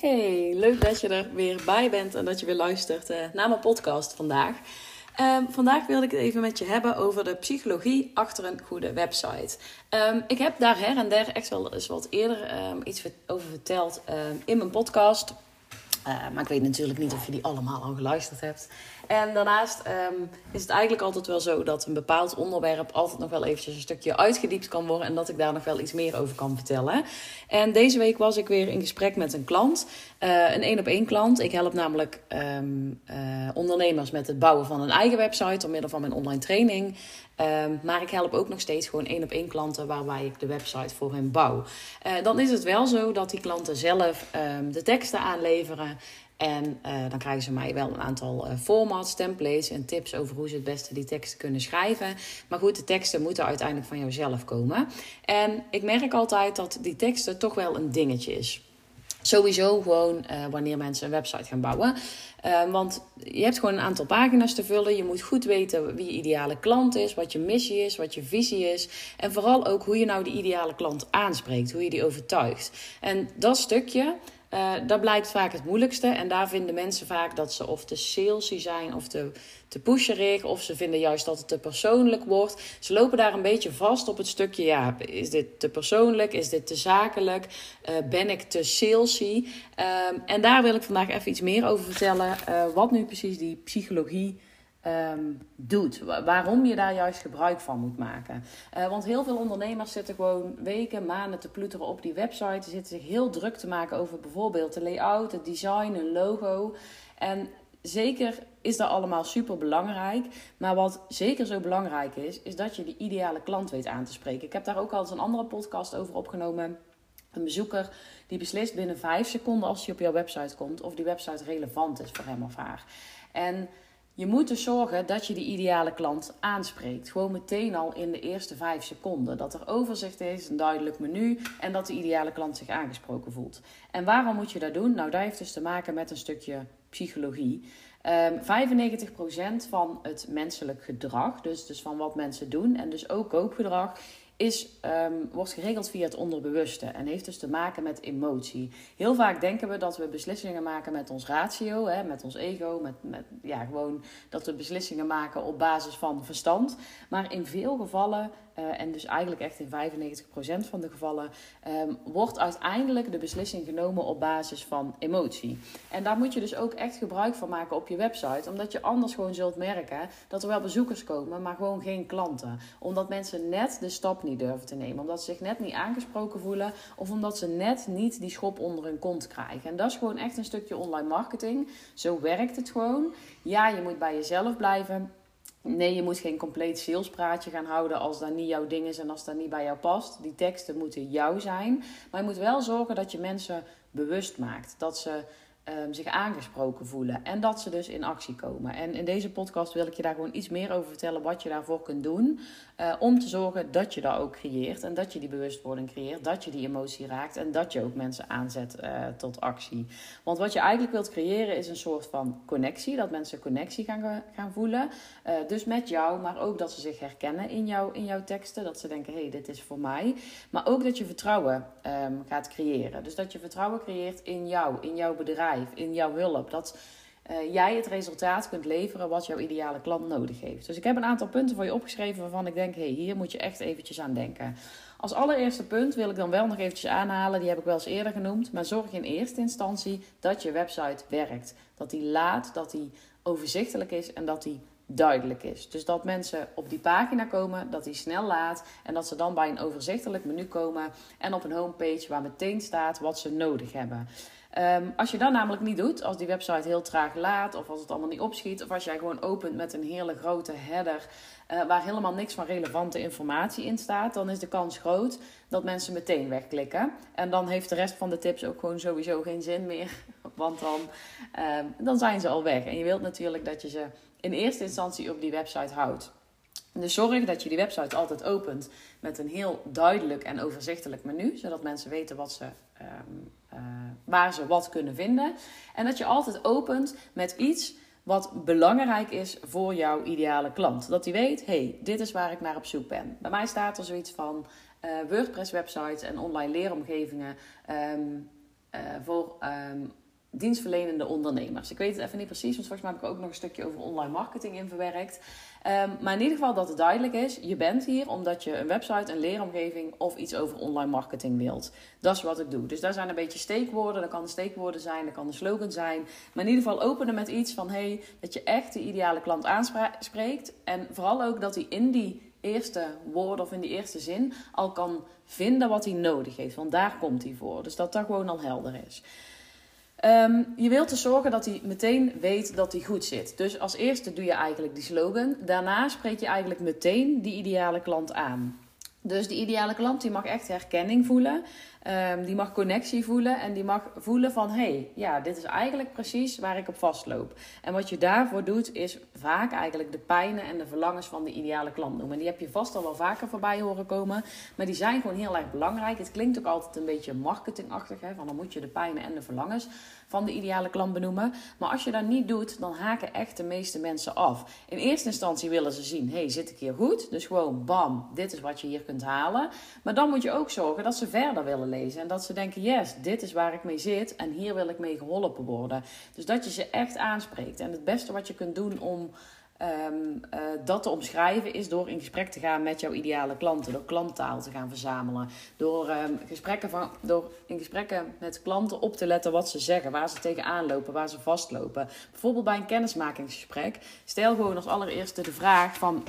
Hey, leuk dat je er weer bij bent en dat je weer luistert uh, naar mijn podcast vandaag. Um, vandaag wilde ik het even met je hebben over de psychologie achter een goede website. Um, ik heb daar her en der echt wel eens wat eerder um, iets over verteld in mijn podcast. Uh, maar ik weet natuurlijk niet of je die allemaal al geluisterd hebt. En daarnaast um, is het eigenlijk altijd wel zo dat een bepaald onderwerp altijd nog wel eventjes een stukje uitgediept kan worden. En dat ik daar nog wel iets meer over kan vertellen. En deze week was ik weer in gesprek met een klant. Uh, een één op één klant. Ik help namelijk um, uh, ondernemers met het bouwen van een eigen website door middel van mijn online training. Um, maar ik help ook nog steeds gewoon één op één klanten waarbij ik de website voor hen bouw. Uh, dan is het wel zo dat die klanten zelf de teksten aanleveren. En uh, dan krijgen ze mij wel een aantal uh, formats, templates en tips over hoe ze het beste die teksten kunnen schrijven. Maar goed, de teksten moeten uiteindelijk van jouzelf komen. En ik merk altijd dat die teksten toch wel een dingetje is. Sowieso gewoon uh, wanneer mensen een website gaan bouwen. want je hebt gewoon een aantal pagina's te vullen. Je moet goed weten wie je ideale klant is, wat je missie is, wat je visie is. En vooral ook hoe je nou die ideale klant aanspreekt, hoe je die overtuigt. En dat stukje, uh, dat blijkt vaak het moeilijkste. En daar vinden mensen vaak dat ze of te salesy zijn of te, te pusherig. Of ze vinden juist dat het te persoonlijk wordt. Ze lopen daar een beetje vast op het stukje. Ja, is dit te persoonlijk? Is dit te zakelijk? Uh, ben ik te salesy? Uh, en daar wil ik vandaag even iets meer over vertellen. Uh, wat nu precies die psychologie um, doet. Waarom je daar juist gebruik van moet maken. Uh, want heel veel ondernemers zitten gewoon weken, maanden te ploeteren op die website. Ze zitten zich heel druk te maken over bijvoorbeeld de layout, het design, een logo. En zeker is dat allemaal super belangrijk. Maar wat zeker zo belangrijk is, is dat je die ideale klant weet aan te spreken. Ik heb daar ook al eens een andere podcast over opgenomen. Een bezoeker die beslist binnen 5 seconden als hij op jouw website komt of die website relevant is voor hem of haar. En je moet dus zorgen dat je die ideale klant aanspreekt. Gewoon meteen al in de eerste vijf seconden. Dat er overzicht is, een duidelijk menu en dat de ideale klant zich aangesproken voelt. En waarom moet je dat doen? Nou, dat heeft dus te maken met een stukje psychologie. Um, ehm, 95% van het menselijk gedrag, dus, dus van wat mensen doen en dus ook koopgedrag, is, um, wordt geregeld via het onderbewuste en heeft dus te maken met emotie. Heel vaak denken we dat we beslissingen maken met ons ratio, hè, met ons ego, met, met ja, gewoon dat we beslissingen maken op basis van verstand. Maar in veel gevallen uh, en dus eigenlijk echt in 95% van de gevallen, um, wordt uiteindelijk de beslissing genomen op basis van emotie. En daar moet je dus ook echt gebruik van maken op je website, omdat je anders gewoon zult merken dat er wel bezoekers komen, maar gewoon geen klanten. Omdat mensen net de stap niet durven te nemen, omdat ze zich net niet aangesproken voelen of omdat ze net niet die schop onder hun kont krijgen. En dat is gewoon echt een stukje online marketing. Zo werkt het gewoon. Ja, je moet bij jezelf blijven. Nee, je moet geen compleet salespraatje gaan houden als dat niet jouw ding is en als dat niet bij jou past. Die teksten moeten jou zijn. Maar je moet wel zorgen dat je mensen bewust maakt. Dat ze um, zich aangesproken voelen. En dat ze dus in actie komen. En in deze podcast wil ik je daar gewoon iets meer over vertellen wat je daarvoor kunt doen. Uh, om te zorgen dat je dat ook creëert. En dat je die bewustwording creëert. Dat je die emotie raakt. En dat je ook mensen aanzet uh, tot actie. Want wat je eigenlijk wilt creëren is een soort van connectie. Dat mensen connectie gaan, gaan voelen. Dus met jou. Maar ook dat ze zich herkennen in, jou, in jouw teksten. Dat ze denken, hé, hey, dit is voor mij. Maar ook dat je vertrouwen um, gaat creëren. Dus dat je vertrouwen creëert in jou. In jouw bedrijf in jouw hulp. Dat uh, jij het resultaat kunt leveren wat jouw ideale klant nodig heeft. Dus ik heb een aantal punten voor je opgeschreven waarvan ik denk, hé, hey, hier moet je echt eventjes aan denken. Als allereerste punt wil ik dan wel nog eventjes aanhalen, die heb ik wel eens eerder genoemd, maar zorg in eerste instantie dat je website werkt. Dat die laat, dat die overzichtelijk is en dat die duidelijk is. Dus dat mensen op die pagina komen, dat die snel laat en dat ze dan bij een overzichtelijk menu komen en op een homepage waar meteen staat wat ze nodig hebben. Um, als je dat namelijk niet doet, als die website heel traag laat, of als het allemaal niet opschiet, of als jij gewoon opent met een hele grote header uh, waar helemaal niks van relevante informatie in staat, dan is de kans groot dat mensen meteen wegklikken. En dan heeft de rest van de tips ook gewoon sowieso geen zin meer, want dan, um, dan zijn ze al weg. En je wilt natuurlijk dat je ze in eerste instantie op die website houdt. Dus zorg dat je die website altijd opent met een heel duidelijk en overzichtelijk menu, zodat mensen weten wat ze, um, uh, waar ze wat kunnen vinden. En dat je altijd opent met iets wat belangrijk is voor jouw ideale klant. Dat die weet, hey, dit is waar ik naar op zoek ben. Bij mij staat er zoiets van uh, WordPress websites en online leeromgevingen. Um, voor ehm, dienstverlenende ondernemers. Ik weet het even niet precies, want volgens mij heb ik ook nog een stukje over online marketing in verwerkt. Ehm, maar in ieder geval dat het duidelijk is, je bent hier omdat je een website, een leeromgeving of iets over online marketing wilt. Dat is wat ik doe. Dus daar zijn een beetje steekwoorden, dat kan steekwoorden zijn, dat kan een slogan zijn. Maar in ieder geval openen met iets van, hey, dat je echt de ideale klant aanspreekt. En vooral ook dat hij in die eerste woorden of in die eerste zin al kan vinden wat hij nodig heeft. Want daar komt hij voor. Dus dat dat gewoon al helder is. Ehm, je wilt dus zorgen dat hij meteen weet dat hij goed zit. Dus als eerste doe je eigenlijk die slogan. Daarna spreek je eigenlijk meteen die ideale klant aan. Dus die ideale klant die mag echt herkenning voelen. Um, die mag connectie voelen en die mag voelen van... hé, hey, ja, dit is eigenlijk precies waar ik op vastloop. En wat je daarvoor doet is vaak eigenlijk de pijnen en de verlangens van de ideale klant noemen. En die heb je vast al wel vaker voorbij horen komen. Maar die zijn gewoon heel erg belangrijk. Het klinkt ook altijd een beetje marketingachtig. Hè? Van dan moet je de pijnen en de verlangens van de ideale klant benoemen. Maar als je dat niet doet, dan haken echt de meeste mensen af. In eerste instantie willen ze zien, hey, zit ik hier goed? Dus gewoon bam, dit is wat je hier kunt halen. Maar dan moet je ook zorgen dat ze verder willen lezen. En dat ze denken, yes, dit is waar ik mee zit en hier wil ik mee geholpen worden. Dus dat je ze echt aanspreekt. En het beste wat je kunt doen om Um, uh, dat te omschrijven is door in gesprek te gaan met jouw ideale klanten, door klanttaal te gaan verzamelen, door, um, gesprekken van, door in gesprekken met klanten op te letten wat ze zeggen, waar ze tegenaan lopen, waar ze vastlopen. Bijvoorbeeld bij een kennismakingsgesprek, stel gewoon als allereerste de vraag van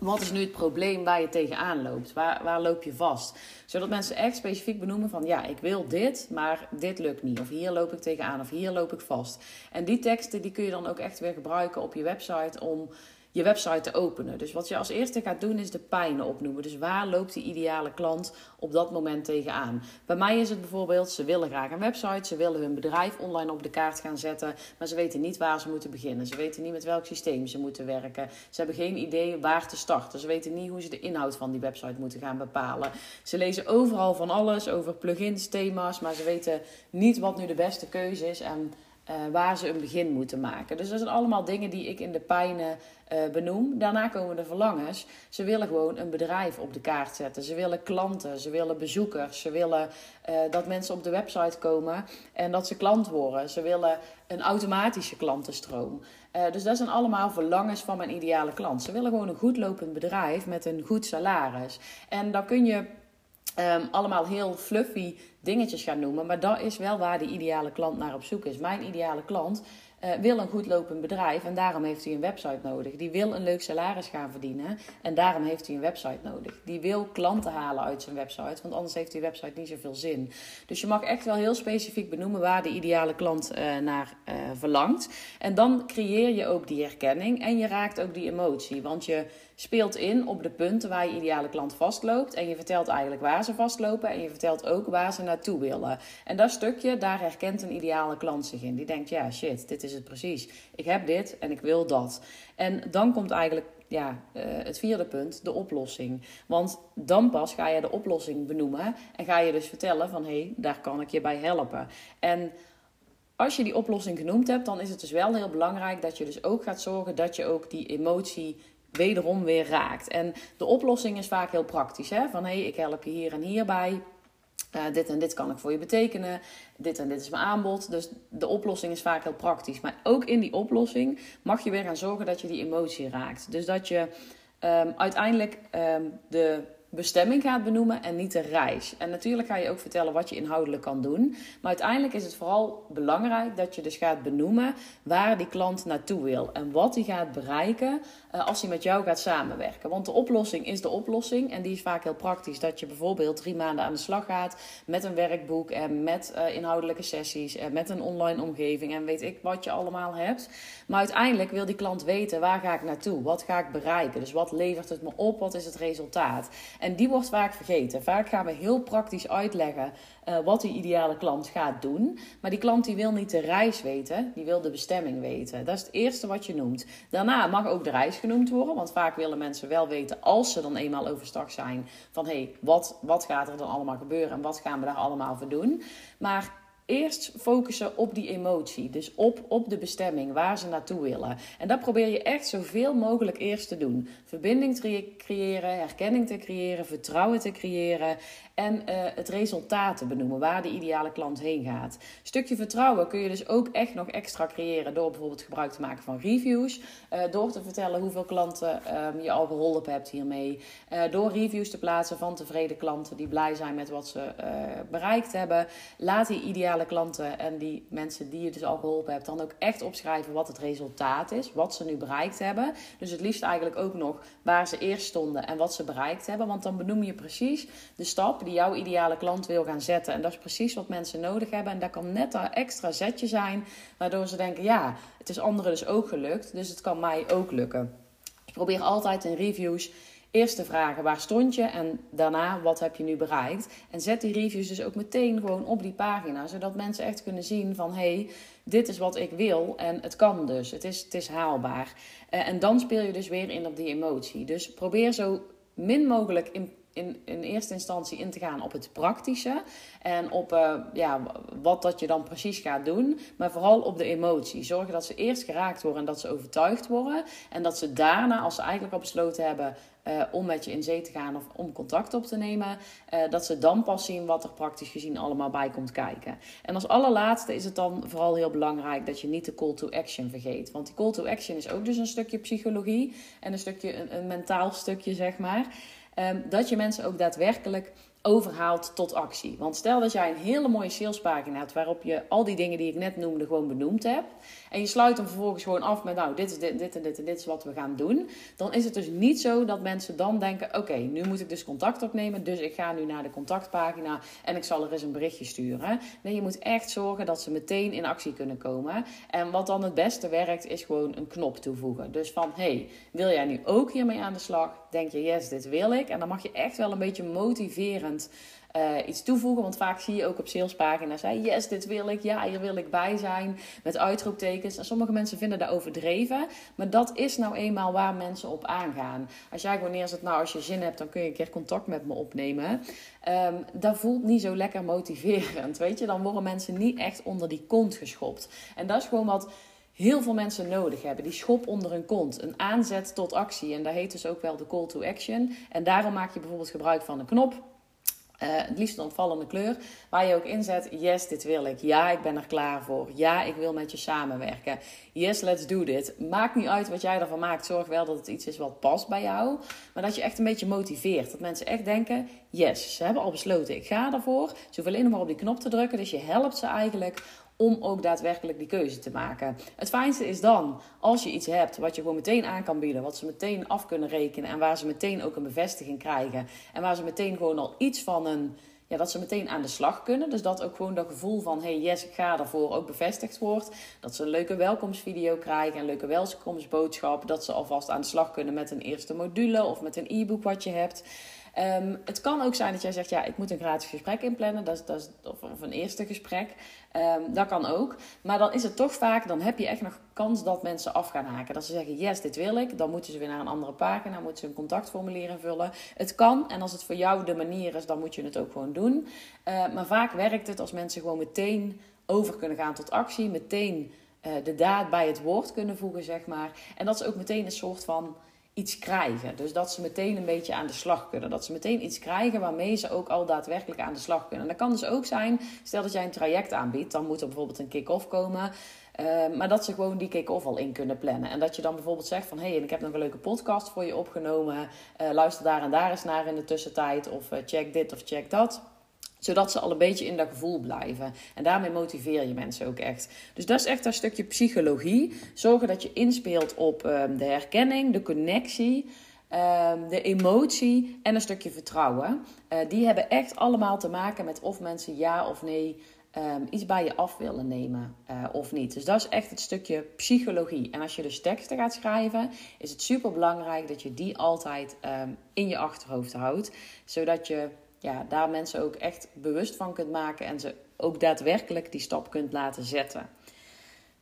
wat is nu het probleem waar je tegenaan loopt? Waar, waar loop je vast? Zodat mensen echt specifiek benoemen van ja, ik wil dit, maar dit lukt niet. Of hier loop ik tegenaan, of hier loop ik vast. En die teksten die kun je dan ook echt weer gebruiken op je website om je website te openen. Dus wat je als eerste gaat doen is de pijnen opnoemen. Dus waar loopt die ideale klant op dat moment tegenaan? Bij mij is het bijvoorbeeld, ze willen graag een website, ze willen hun bedrijf online op de kaart gaan zetten, maar ze weten niet waar ze moeten beginnen. Ze weten niet met welk systeem ze moeten werken. Ze hebben geen idee waar te starten. Ze weten niet hoe ze de inhoud van die website moeten gaan bepalen. Ze lezen overal van alles over plugins, thema's, maar ze weten niet wat nu de beste keuze is en uh, waar ze een begin moeten maken. Dus dat zijn allemaal dingen die ik in de pijnen uh, benoem. Daarna komen de verlangens. Ze willen gewoon een bedrijf op de kaart zetten. Ze willen klanten, ze willen bezoekers. Ze willen uh, dat mensen op de website komen en dat ze klant worden. Ze willen een automatische klantenstroom. dus dat zijn allemaal verlangens van mijn ideale klant. Ze willen gewoon een goed lopend bedrijf met een goed salaris. En dan kun je Um, allemaal heel fluffy dingetjes gaan noemen. Maar dat is wel waar de ideale klant naar op zoek is. Mijn ideale klant uh, wil een goed lopend bedrijf en daarom heeft hij een website nodig. Die wil een leuk salaris gaan verdienen en daarom heeft hij een website nodig. Die wil klanten halen uit zijn website, want anders heeft die website niet zoveel zin. Dus je mag echt wel heel specifiek benoemen waar de ideale klant uh, naar uh, verlangt. En dan creëer je ook die herkenning en je raakt ook die emotie. Want je speelt in op de punten waar je ideale klant vastloopt. En je vertelt eigenlijk waar ze vastlopen. En je vertelt ook waar ze naartoe willen. En dat stukje, daar herkent een ideale klant zich in. Die denkt, ja shit, dit is het precies. Ik heb dit en ik wil dat. En dan komt eigenlijk ja, uh, het vierde punt, de oplossing. Want dan pas ga je de oplossing benoemen. En ga je dus vertellen van, hé, hey, daar kan ik je bij helpen. En als je die oplossing genoemd hebt, dan is het dus wel heel belangrijk dat je dus ook gaat zorgen dat je ook die emotie wederom weer raakt. En de oplossing is vaak heel praktisch. Hè? Van hé, hey, ik help je hier en hierbij. Uh, dit en dit kan ik voor je betekenen. Dit en dit is mijn aanbod. Dus de oplossing is vaak heel praktisch. Maar ook in die oplossing mag je weer gaan zorgen dat je die emotie raakt. Dus dat je um, uiteindelijk um, de bestemming gaat benoemen en niet de reis. En natuurlijk ga je ook vertellen wat je inhoudelijk kan doen. Maar uiteindelijk is het vooral belangrijk dat je dus gaat benoemen waar die klant naartoe wil. En wat hij gaat bereiken uh, als hij met jou gaat samenwerken. Want de oplossing is de oplossing. En die is vaak heel praktisch. Dat je bijvoorbeeld drie maanden aan de slag gaat met een werkboek en met uh, inhoudelijke sessies en met een online omgeving en weet ik wat je allemaal hebt. Maar uiteindelijk wil die klant weten waar ga ik naartoe? Wat ga ik bereiken? Dus wat levert het me op? Wat is het resultaat? En die wordt vaak vergeten. Vaak gaan we heel praktisch uitleggen uh, wat die ideale klant gaat doen. Maar die klant die wil niet de reis weten, die wil de bestemming weten. Dat is het eerste wat je noemt. Daarna mag ook de reis genoemd worden, want vaak willen mensen wel weten als ze dan eenmaal overstag zijn van hé, hey, wat, wat gaat er dan allemaal gebeuren en wat gaan we daar allemaal voor doen. Maar eerst focussen op die emotie. Dus op, op de bestemming, waar ze naartoe willen. En dat probeer je echt zoveel mogelijk eerst te doen. Verbinding te creëren, herkenning te creëren, vertrouwen te creëren. En uh, het resultaat te benoemen, waar de ideale klant heen gaat. Stukje vertrouwen kun je dus ook echt nog extra creëren door bijvoorbeeld gebruik te maken van reviews. Uh, door te vertellen hoeveel klanten um, je al geholpen hebt hiermee. Uh, door reviews te plaatsen van tevreden klanten die blij zijn met wat ze bereikt hebben. Laat die ideale klanten en die mensen die je dus al geholpen hebt dan ook echt opschrijven wat het resultaat is. Wat ze nu bereikt hebben. Dus het liefst eigenlijk ook nog waar ze eerst stonden en wat ze bereikt hebben. Want dan benoem je precies de stap die jouw ideale klant wil gaan zetten. En dat is precies wat mensen nodig hebben. En dat kan net dat extra zetje zijn, waardoor ze denken: ja, het is anderen dus ook gelukt, dus het kan mij ook lukken. Dus probeer altijd in reviews eerst te vragen waar stond je en daarna wat heb je nu bereikt. En zet die reviews dus ook meteen gewoon op die pagina, zodat mensen echt kunnen zien van hé, hey, dit is wat ik wil en het kan dus, het is, het is haalbaar. Uh, en dan speel je dus weer in op die emotie. Dus probeer zo min mogelijk in in, in eerste instantie in te gaan op het praktische. En op uh, ja, wat dat je dan precies gaat doen. Maar vooral op de emotie. Zorgen dat ze eerst geraakt worden en dat ze overtuigd worden. En dat ze daarna, als ze eigenlijk al besloten hebben uh, om met je in zee te gaan of om contact op te nemen, uh, dat ze dan pas zien wat er praktisch gezien allemaal bij komt kijken. En als allerlaatste is het dan vooral heel belangrijk dat je niet de call to action vergeet. Want die call to action is ook dus een stukje psychologie en een stukje een, mentaal stukje, zeg maar. Um, dat je mensen ook daadwerkelijk overhaalt tot actie. Want stel dat jij een hele mooie salespagina hebt waarop je al die dingen die ik net noemde gewoon benoemd hebt. En je sluit hem vervolgens gewoon af met nou dit is dit, en dit en dit is wat we gaan doen. Dan is het dus niet zo dat mensen dan denken oké nu moet ik dus contact opnemen. Dus ik ga nu naar de contactpagina en ik zal er eens een berichtje sturen. Nee je moet echt zorgen dat ze meteen in actie kunnen komen. En wat dan het beste werkt is gewoon een knop toevoegen. Dus van hey wil jij nu ook hiermee aan de slag? Denk je yes dit wil ik. En dan mag je echt wel een beetje motiveren uh, iets toevoegen. Want vaak zie je ook op salespagina's: hè, yes, dit wil ik, ja, hier wil ik bij zijn. Met uitroeptekens. En sommige mensen vinden dat overdreven. Maar dat is nou eenmaal waar mensen op aangaan. Als jij gewoon neerzet, nou, als je zin hebt, dan kun je een keer contact met me opnemen. Um, dat voelt niet zo lekker motiverend. Weet je, dan worden mensen niet echt onder die kont geschopt. En dat is gewoon wat heel veel mensen nodig hebben. Die schop onder hun kont. Een aanzet tot actie. En dat heet dus ook wel de call to action. En daarom maak je bijvoorbeeld gebruik van een knop uh, het liefst een opvallende kleur. Waar je ook inzet, yes, dit wil ik. Ja, ik ben er klaar voor. Ja, ik wil met je samenwerken. Yes, let's do this. Maakt niet uit wat jij ervan maakt. Zorg wel dat het iets is wat past bij jou. Maar dat je echt een beetje motiveert. Dat mensen echt denken, yes, ze hebben al besloten. Ik ga ervoor. Ze hoeven alleen nog maar op die knop te drukken. Dus je helpt ze eigenlijk om ook daadwerkelijk die keuze te maken. Het fijnste is dan als je iets hebt wat je gewoon meteen aan kan bieden, wat ze meteen af kunnen rekenen en waar ze meteen ook een bevestiging krijgen en waar ze meteen gewoon al iets van een ja, dat ze meteen aan de slag kunnen. Dus dat ook gewoon dat gevoel van hey yes, ik ga ervoor ook bevestigd wordt. Dat ze een leuke welkomstvideo krijgen, een leuke welkomstboodschap. Dat ze alvast aan de slag kunnen met een eerste module of met een e-book wat je hebt. Um, het kan ook zijn dat jij zegt, ja, ik moet een gratis gesprek inplannen, dat dat of, of een eerste gesprek. Um, dat kan ook. Maar dan is het toch vaak, dan heb je echt nog kans dat mensen af gaan haken. Dat ze zeggen, yes, dit wil ik. Dan moeten ze weer naar een andere pagina, moeten ze een contactformulier invullen. Het kan, en als het voor jou de manier is, dan moet je het ook gewoon doen. Uh, maar vaak werkt het als mensen gewoon meteen over kunnen gaan tot actie, meteen uh, de daad bij het woord kunnen voegen, zeg maar. En dat ze ook meteen een soort van iets krijgen. Dus dat ze meteen een beetje aan de slag kunnen. Dat ze meteen iets krijgen waarmee ze ook al daadwerkelijk aan de slag kunnen. En dat kan dus ook zijn, stel dat jij een traject aanbiedt, dan moet er bijvoorbeeld een kick-off komen. Uh, maar dat ze gewoon die kick-off al in kunnen plannen. En dat je dan bijvoorbeeld zegt van... hé, hey, ik heb nog een leuke podcast voor je opgenomen. Uh, luister daar en daar eens naar in de tussentijd. Of uh, check dit of check dat zodat ze al een beetje in dat gevoel blijven. En daarmee motiveer je mensen ook echt. Dus dat is echt een stukje psychologie. Zorgen dat je inspeelt op um, de herkenning, de connectie. Um, de emotie en een stukje vertrouwen. Uh, die hebben echt allemaal te maken met of mensen ja of nee um, iets bij je af willen nemen uh, of niet. Dus dat is echt het stukje psychologie. En als je dus teksten gaat schrijven, is het super belangrijk dat je die altijd in je achterhoofd houdt. Zodat je ja, daar mensen ook echt bewust van kunt maken en ze ook daadwerkelijk die stap kunt laten zetten.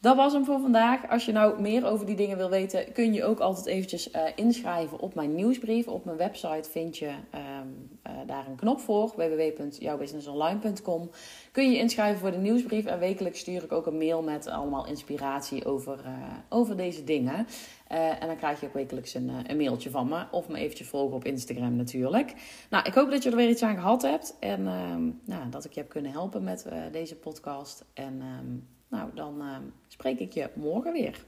Dat was hem voor vandaag. Als je nou meer over die dingen wil weten, kun je ook altijd eventjes uh, inschrijven op mijn nieuwsbrief. Op mijn website vind je, um, uh, daar een knop voor, www.jouwbusinessonline.com. Kun je inschrijven voor de nieuwsbrief en wekelijks stuur ik ook een mail met allemaal inspiratie over, over deze dingen. En dan krijg je ook wekelijks een, een mailtje van me. Of me eventjes volgen op Instagram natuurlijk. Nou, ik hoop dat je er weer iets aan gehad hebt. En ehm, nou, dat ik je heb kunnen helpen met deze podcast. En ehm, nou, dan ehm, spreek ik je morgen weer.